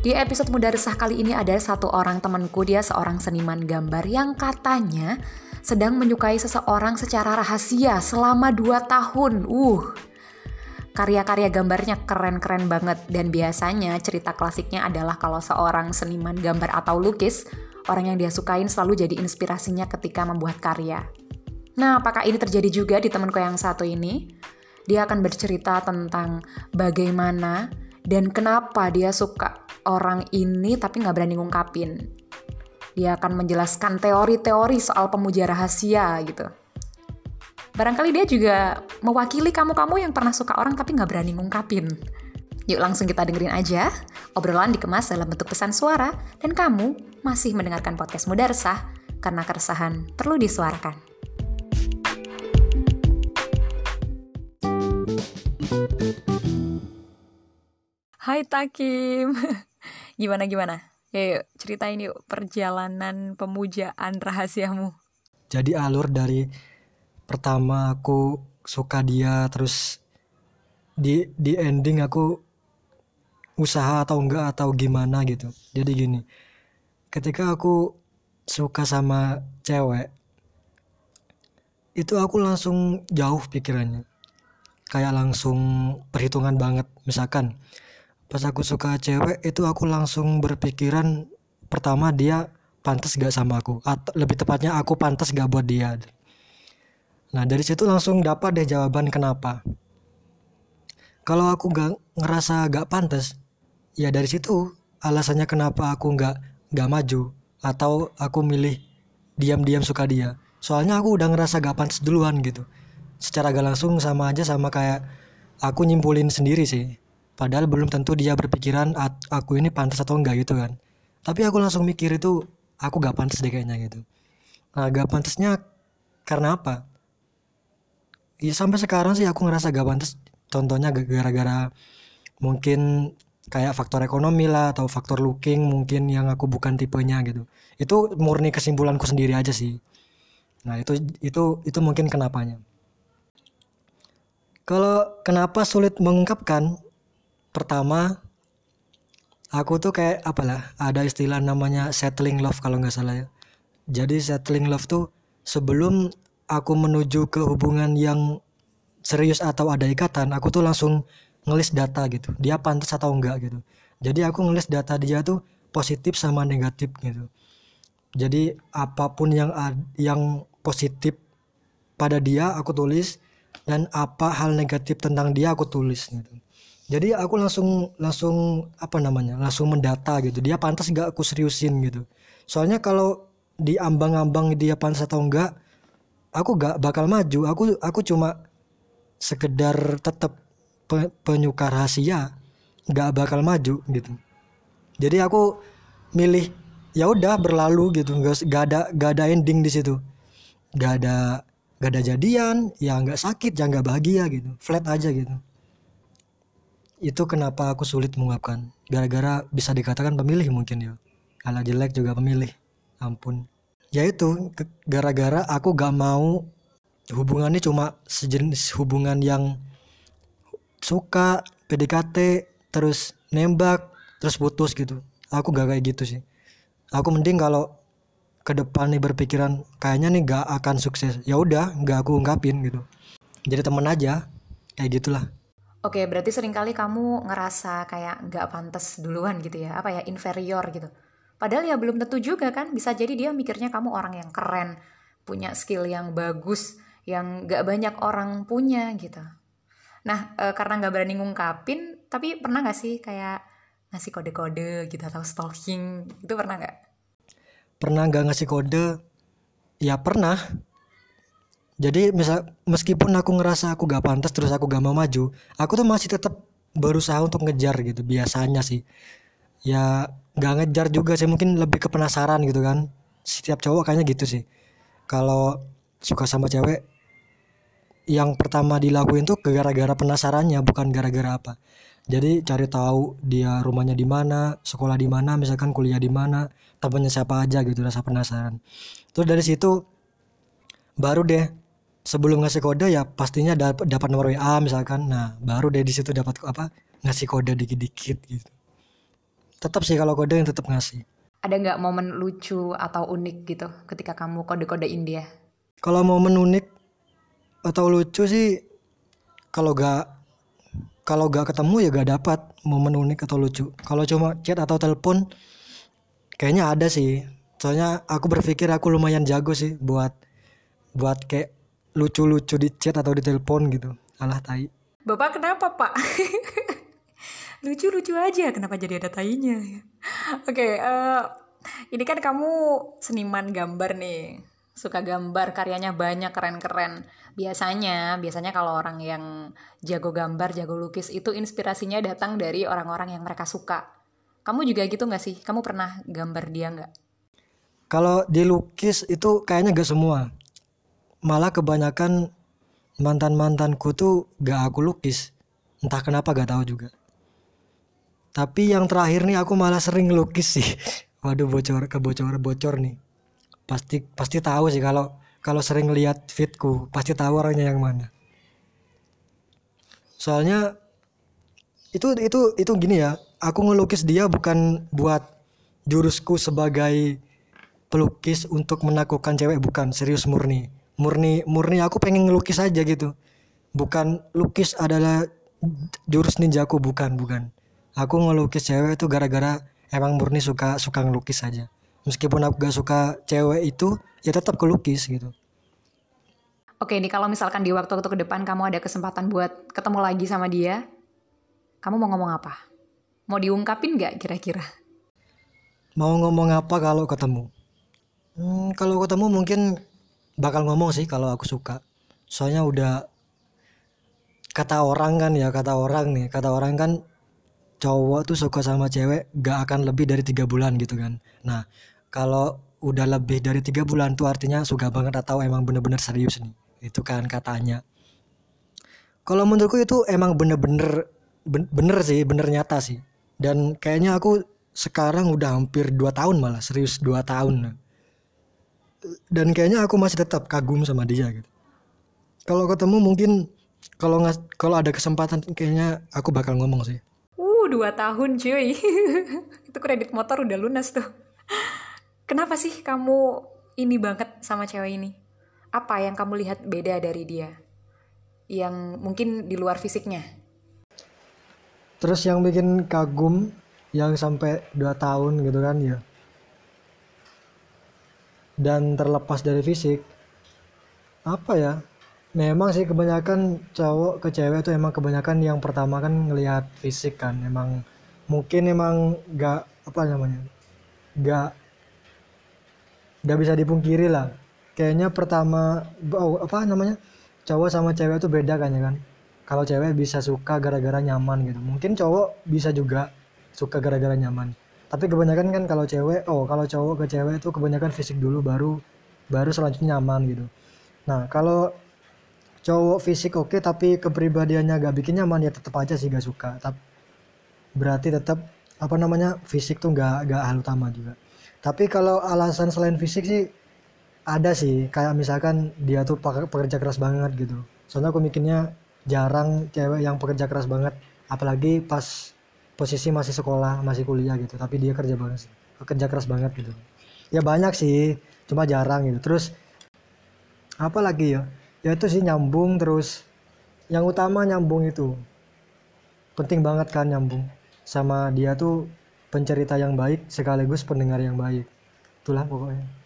Di episode Muda Resah kali ini ada satu orang temanku, dia seorang seniman gambar yang katanya sedang menyukai seseorang secara rahasia selama 2 tahun. Uh, karya-karya gambarnya keren-keren banget dan biasanya cerita klasiknya adalah kalau seorang seniman gambar atau lukis, orang yang dia sukain selalu jadi inspirasinya ketika membuat karya. Nah, apakah ini terjadi juga di temanku yang satu ini? Dia akan bercerita tentang bagaimana dan kenapa dia suka orang ini tapi nggak berani ngungkapin. Dia akan menjelaskan teori-teori soal pemuja rahasia gitu. Barangkali dia juga mewakili kamu-kamu yang pernah suka orang tapi nggak berani ngungkapin. Yuk langsung kita dengerin aja. Obrolan dikemas dalam bentuk pesan suara dan kamu masih mendengarkan podcast Muda Resah karena keresahan perlu disuarakan. Hai Takim. Gimana gimana? Ya, yuk, ceritain yuk perjalanan pemujaan rahasiamu. Jadi alur dari pertama aku suka dia terus di di ending aku usaha atau enggak atau gimana gitu. Jadi gini. Ketika aku suka sama cewek itu aku langsung jauh pikirannya. Kayak langsung perhitungan banget. Misalkan pas aku suka cewek itu aku langsung berpikiran pertama dia pantas gak sama aku atau lebih tepatnya aku pantas gak buat dia. Nah dari situ langsung dapat deh jawaban kenapa. Kalau aku gak ngerasa gak pantas ya dari situ alasannya kenapa aku gak gak maju atau aku milih diam-diam suka dia. Soalnya aku udah ngerasa gak pantas duluan gitu. Secara gak langsung sama aja sama kayak aku nyimpulin sendiri sih Padahal belum tentu dia berpikiran aku ini pantas atau enggak gitu kan. Tapi aku langsung mikir itu aku gak pantas deh kayaknya gitu. Nah gak pantasnya karena apa? Ya sampai sekarang sih aku ngerasa gak pantas. Contohnya gara-gara mungkin kayak faktor ekonomi lah atau faktor looking mungkin yang aku bukan tipenya gitu. Itu murni kesimpulanku sendiri aja sih. Nah itu itu itu mungkin kenapanya. Kalau kenapa sulit mengungkapkan pertama aku tuh kayak apalah ada istilah namanya settling love kalau nggak salah ya. Jadi settling love tuh sebelum aku menuju ke hubungan yang serius atau ada ikatan aku tuh langsung ngelis data gitu. Dia pantas atau enggak gitu. Jadi aku ngelis data dia tuh positif sama negatif gitu. Jadi apa pun yang yang positif pada dia aku tulis dan apa hal negatif tentang dia aku tulis gitu jadi aku langsung langsung apa namanya langsung mendata gitu. Dia pantas gak aku seriusin gitu. Soalnya kalau di ambang-ambang dia pantas atau enggak aku gak bakal maju. Aku aku cuma sekedar tetap pe, penyuka rahasia gak bakal maju gitu. Jadi aku milih ya udah berlalu gitu. Gak, gak ada gak ada ending di situ. Gak ada gak ada jadian ya nggak sakit ya nggak bahagia gitu. Flat aja gitu itu kenapa aku sulit mengungkapkan. Gara-gara bisa dikatakan pemilih mungkin ya. Kalau jelek juga pemilih. Ampun. Ya itu gara-gara aku gak mau. Hubungannya cuma sejenis hubungan yang suka PDKT terus nembak terus putus gitu. Aku gak kayak gitu sih. Aku mending kalau ke depan nih berpikiran kayaknya nih gak akan sukses. Ya udah gak aku ungkapin gitu. Jadi temen aja kayak gitulah Oke, berarti sering kali kamu ngerasa kayak nggak pantas duluan gitu ya, apa ya, inferior gitu. Padahal ya belum tentu juga kan, bisa jadi dia mikirnya kamu orang yang keren, punya skill yang bagus, yang nggak banyak orang punya gitu. Nah, e, karena nggak berani ngungkapin, tapi pernah nggak sih kayak ngasih kode-kode gitu atau stalking, itu pernah nggak? Pernah nggak ngasih kode? Ya pernah, jadi misal meskipun aku ngerasa aku gak pantas terus aku gak mau maju aku tuh masih tetap berusaha untuk ngejar gitu biasanya sih. Ya gak ngejar juga sih mungkin lebih ke penasaran gitu kan. Setiap cowok kayaknya gitu sih. Kalau suka sama cewek yang pertama dilakuin tuh gara-gara penasarannya bukan gara-gara apa. Jadi cari tahu dia rumahnya di mana sekolah di mana misalkan kuliah di mana temannya siapa aja gitu rasa penasaran. Terus dari situ baru deh sebelum ngasih kode ya pastinya dapat dapat nomor WA misalkan. Nah baru deh di situ dapat apa ngasih kode dikit-dikit gitu. Tetap sih kalau kode yang tetap ngasih. Ada nggak momen lucu atau unik gitu ketika kamu kode-kodein dia? Kalau momen unik atau lucu sih kalau gak kalau gak ketemu ya gak dapat momen unik atau lucu. Kalau cuma chat atau telepon kayaknya ada sih. Soalnya aku berpikir aku lumayan jago sih buat buat kayak lucu-lucu di chat atau di telepon gitu. Alah tai. Bapak kenapa pak? Lucu-lucu aja kenapa jadi ada tainya? Oke okay, uh, eh, ini kan kamu seniman gambar nih. Suka gambar karyanya banyak keren-keren. Biasanya biasanya kalau orang yang jago gambar jago lukis itu inspirasinya datang dari orang-orang yang mereka suka. Kamu juga gitu nggak sih? Kamu pernah gambar dia nggak? Kalau dilukis itu kayaknya gak semua malah kebanyakan mantan mantanku tuh gak aku lukis. Entah kenapa gak tahu juga. Tapi yang terakhir nih aku malah sering lukis sih. Waduh bocor kebocor bocor nih. Pasti pasti tahu sih kalau kalau sering lihat fitku pasti tahu orangnya yang mana. Soalnya itu itu itu gini ya aku ngelukis dia bukan buat jurusku sebagai pelukis untuk menaklukkan cewek bukan serius murni murni murni aku pengen ngelukis aja gitu bukan lukis adalah jurus ninjaku bukan bukan aku ngelukis cewek itu gara-gara emang murni suka suka ngelukis aja meskipun aku gak suka cewek itu ya tetap kelukis gitu Oke, ini kalau misalkan di waktu-waktu ke depan kamu ada kesempatan buat ketemu lagi sama dia, kamu mau ngomong apa? Mau diungkapin gak kira-kira? Mau ngomong apa kalau ketemu? Hmm, kalau ketemu mungkin bakal ngomong sih kalau aku suka. Soalnya udah kata orang kan ya, kata orang nih, kata orang kan cowok tuh suka sama cewek gak akan lebih dari tiga bulan gitu kan. Nah, kalau udah lebih dari tiga bulan tuh artinya suka banget atau emang bener-bener serius nih. Itu kan katanya. Kalau menurutku itu emang bener-bener bener sih bener nyata sih. Dan kayaknya aku sekarang udah hampir dua tahun malah serius dua tahun dan kayaknya aku masih tetap kagum sama dia gitu. Kalau ketemu mungkin kalau nggak kalau ada kesempatan kayaknya aku bakal ngomong sih. Uh dua tahun cuy. Itu kredit motor udah lunas tuh. Kenapa sih kamu ini banget sama cewek ini? Apa yang kamu lihat beda dari dia? Yang mungkin di luar fisiknya? Terus yang bikin kagum yang sampai 2 tahun gitu kan ya dan terlepas dari fisik apa ya memang sih kebanyakan cowok ke cewek itu emang kebanyakan yang pertama kan ngelihat fisik kan emang mungkin emang gak apa namanya gak gak bisa dipungkiri lah. Kayaknya pertama oh, apa namanya cowok sama cewek itu beda kan ya kan? Kalau cewek bisa suka gara-gara nyaman gitu. Mungkin cowok bisa juga suka gara-gara nyaman tapi kebanyakan kan kalau cewek oh kalau cowok ke cewek itu kebanyakan fisik dulu baru baru selanjutnya nyaman gitu. Nah kalau cowok fisik oke okay, tapi kepribadiannya gak bikin nyaman ya tetap aja sih gak suka. Tapi berarti tetap apa namanya fisik tuh gak gak hal utama juga. Tapi kalau alasan selain fisik sih ada sih. Kayak misalkan dia tuh pekerja keras banget gitu. Soalnya aku mikirnya jarang cewek yang pekerja keras banget. Apalagi pas posisi masih sekolah masih kuliah gitu tapi dia kerja banget kerja keras banget gitu. Ya banyak sih cuma jarang gitu. Terus apa lagi ya? Ya itu sih nyambung terus yang utama nyambung itu penting banget kan nyambung. Sama dia tuh pencerita yang baik sekaligus pendengar yang baik. Itulah pokoknya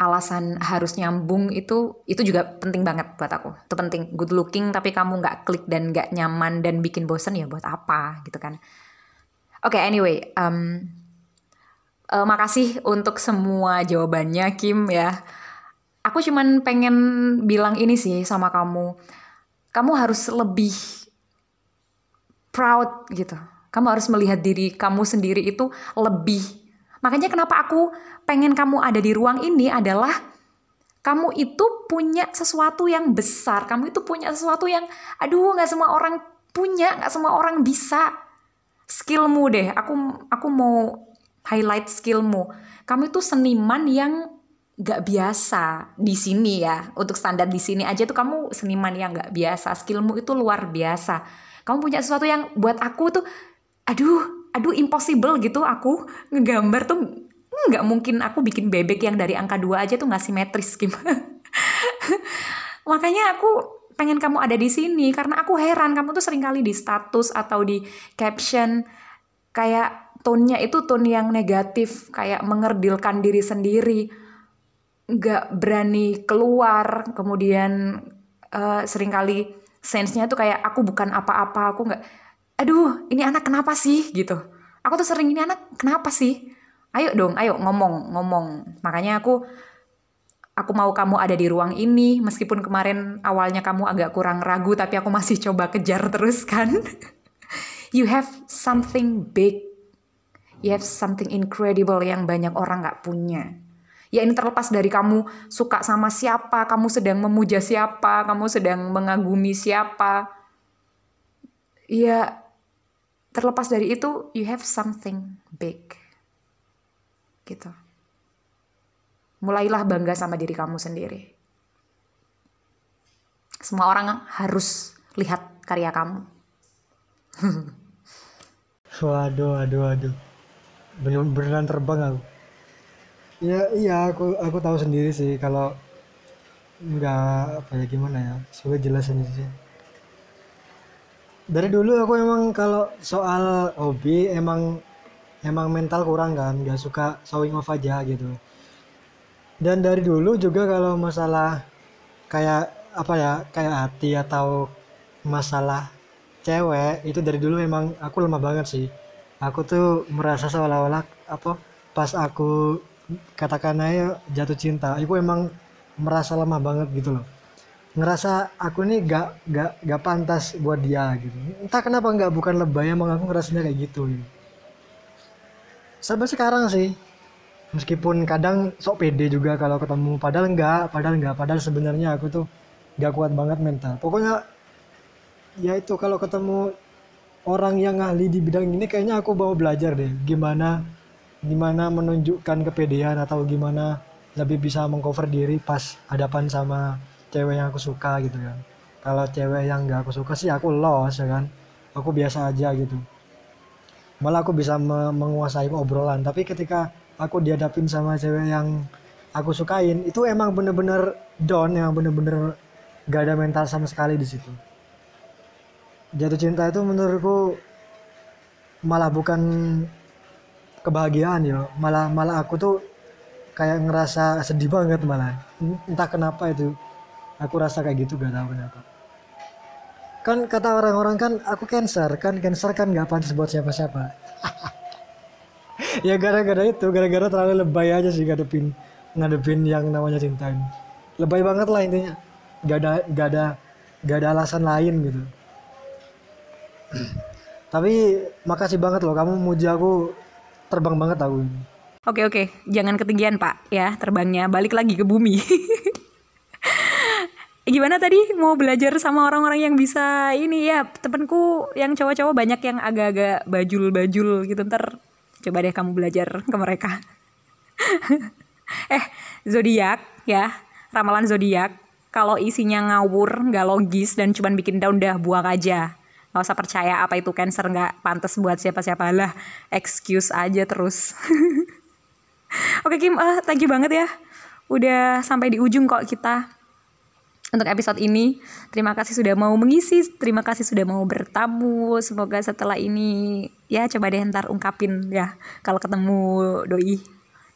alasan harus nyambung itu itu juga penting banget buat aku. Itu penting. Good looking tapi kamu nggak klik dan nggak nyaman dan bikin bosen ya buat apa gitu kan. Oke okay, anyway um, uh, makasih untuk semua jawabannya Kim ya. Aku cuman pengen bilang ini sih sama kamu. Kamu harus lebih proud gitu. Kamu harus melihat diri kamu sendiri itu lebih Makanya kenapa aku pengen kamu ada di ruang ini adalah kamu itu punya sesuatu yang besar. Kamu itu punya sesuatu yang, aduh nggak semua orang punya, nggak semua orang bisa. Skillmu deh, aku aku mau highlight skillmu. Kamu itu seniman yang gak biasa di sini ya untuk standar di sini aja tuh kamu seniman yang gak biasa skillmu itu luar biasa kamu punya sesuatu yang buat aku tuh aduh aduh impossible gitu aku ngegambar tuh nggak mungkin aku bikin bebek yang dari angka dua aja tuh nggak simetris gimana makanya aku pengen kamu ada di sini karena aku heran kamu tuh sering kali di status atau di caption kayak tone-nya itu tone yang negatif kayak mengerdilkan diri sendiri nggak berani keluar kemudian uh, kali sense-nya tuh kayak aku bukan apa-apa aku nggak aduh ini anak kenapa sih? Gitu. Aku tuh sering ini anak kenapa sih? Ayo dong ayo ngomong ngomong. Makanya aku aku mau kamu ada di ruang ini meskipun kemarin awalnya kamu agak kurang ragu tapi aku masih coba kejar terus kan. You have something big. You have something incredible yang banyak orang nggak punya. Ya ini terlepas dari kamu suka sama siapa kamu sedang memuja siapa kamu sedang mengagumi siapa. Ya terlepas dari itu you have something big gitu. Mulailah bangga sama diri kamu sendiri. Semua orang harus lihat karya kamu. waduh, waduh, waduh. Bener beneran terbang aku. Ya, iya aku aku tahu sendiri sih kalau nggak apa ya gimana ya sulit jelasin sih dari dulu aku emang kalau soal hobi emang emang mental kurang kan nggak suka showing off aja gitu. Dan dari dulu juga kalau masalah kayak apa ya kayak hati atau masalah cewek itu dari dulu memang aku lemah banget sih. Aku tuh merasa seolah-olah apa pas aku katakan aja jatuh cinta aku emang merasa lemah banget gitu loh ngerasa aku nih gak gak gak pantas buat dia gitu. Entah kenapa nggak bukan lebay emang aku ngerasanya kayak gitu, gitu. Sampai sekarang sih meskipun kadang sok pede juga kalau ketemu padahal enggak padahal enggak padahal sebenarnya aku tuh enggak kuat banget mental. Pokoknya ya itu kalau ketemu orang yang ahli di bidang ini kayaknya aku mau belajar deh gimana gimana menunjukkan kepedean atau gimana lebih bisa mengcover diri pas hadapan sama cewek yang aku suka gitu kan. Kalau cewek yang enggak aku suka sih aku los ya kan. Aku biasa aja gitu. Malah aku bisa me menguasai obrolan. Tapi ketika aku dihadapin sama cewek yang aku sukain itu emang bener-bener down yang bener-bener gak ada mental sama sekali di situ. Jatuh cinta itu menurutku malah bukan kebahagiaan ya malah malah aku tuh kayak ngerasa sedih banget malah. Entah kenapa itu aku rasa kayak gitu gak tahu kenapa. Kan kata orang-orang kan aku cancer kan cancer kan nggak pantas buat siapa-siapa. Ya gara-gara itu gara-gara terlalu lebay aja sih ngadepin ngadepin yang namanya cinta ini lebay banget lah intinya. Gak ada gak ada gak ada alasan lain gitu. Tapi makasih banget loh kamu muji aku terbang banget aku ini. Oke oke. Jangan ketinggian pak ya terbangnya. Balik lagi ke bumi gimana tadi? Mau belajar sama orang-orang yang bisa ini? Ya temenku yang cowok-cowok banyak yang agak-agak bajul-bajul gitu. Ntar coba deh kamu belajar ke mereka. Eh zodiak ya. Ramalan zodiak. Kalau isinya ngawur nggak logis dan cuman bikin down dah buang aja. Nggak usah percaya apa itu cancer nggak pantas buat siapa-siapa. Lah excuse aja terus. Oke Kim uh, thank you banget ya. Udah sampai di ujung kok kita untuk episode ini. Terima kasih sudah mau mengisi, terima kasih sudah mau bertamu. Semoga setelah ini ya coba deh ntar ungkapin ya kalau ketemu doi.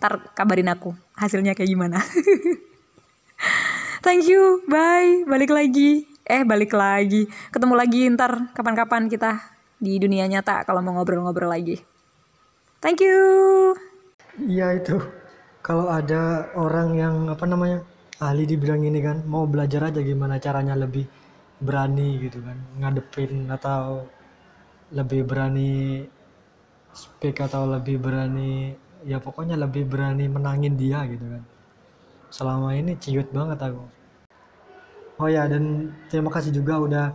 Ntar kabarin aku hasilnya kayak gimana. Thank you, bye. Balik lagi. Eh, balik lagi. Ketemu lagi ntar kapan-kapan kita di dunia nyata kalau mau ngobrol-ngobrol lagi. Thank you. Iya itu. Kalau ada orang yang apa namanya ahli di bidang ini kan mau belajar aja gimana caranya lebih berani gitu kan ngadepin atau lebih berani speak atau lebih berani ya pokoknya lebih berani menangin dia gitu kan. Selama ini ciut banget aku. Oh ya dan terima kasih juga udah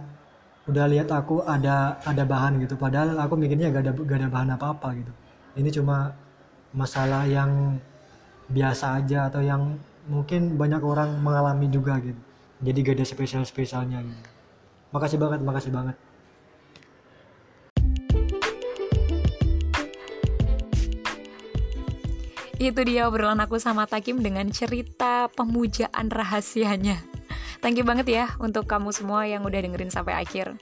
udah lihat aku ada ada bahan gitu. Padahal aku mikirnya gak ada gak ada bahan apa apa gitu. Ini cuma masalah yang biasa aja atau yang mungkin banyak orang mengalami juga gitu jadi gak ada spesial spesialnya gitu makasih banget makasih banget itu dia obrolan aku sama Takim dengan cerita pemujaan rahasianya. Thank you banget ya untuk kamu semua yang udah dengerin sampai akhir.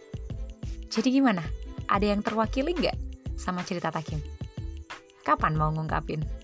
Jadi gimana? Ada yang terwakili nggak sama cerita Takim? Kapan mau ngungkapin?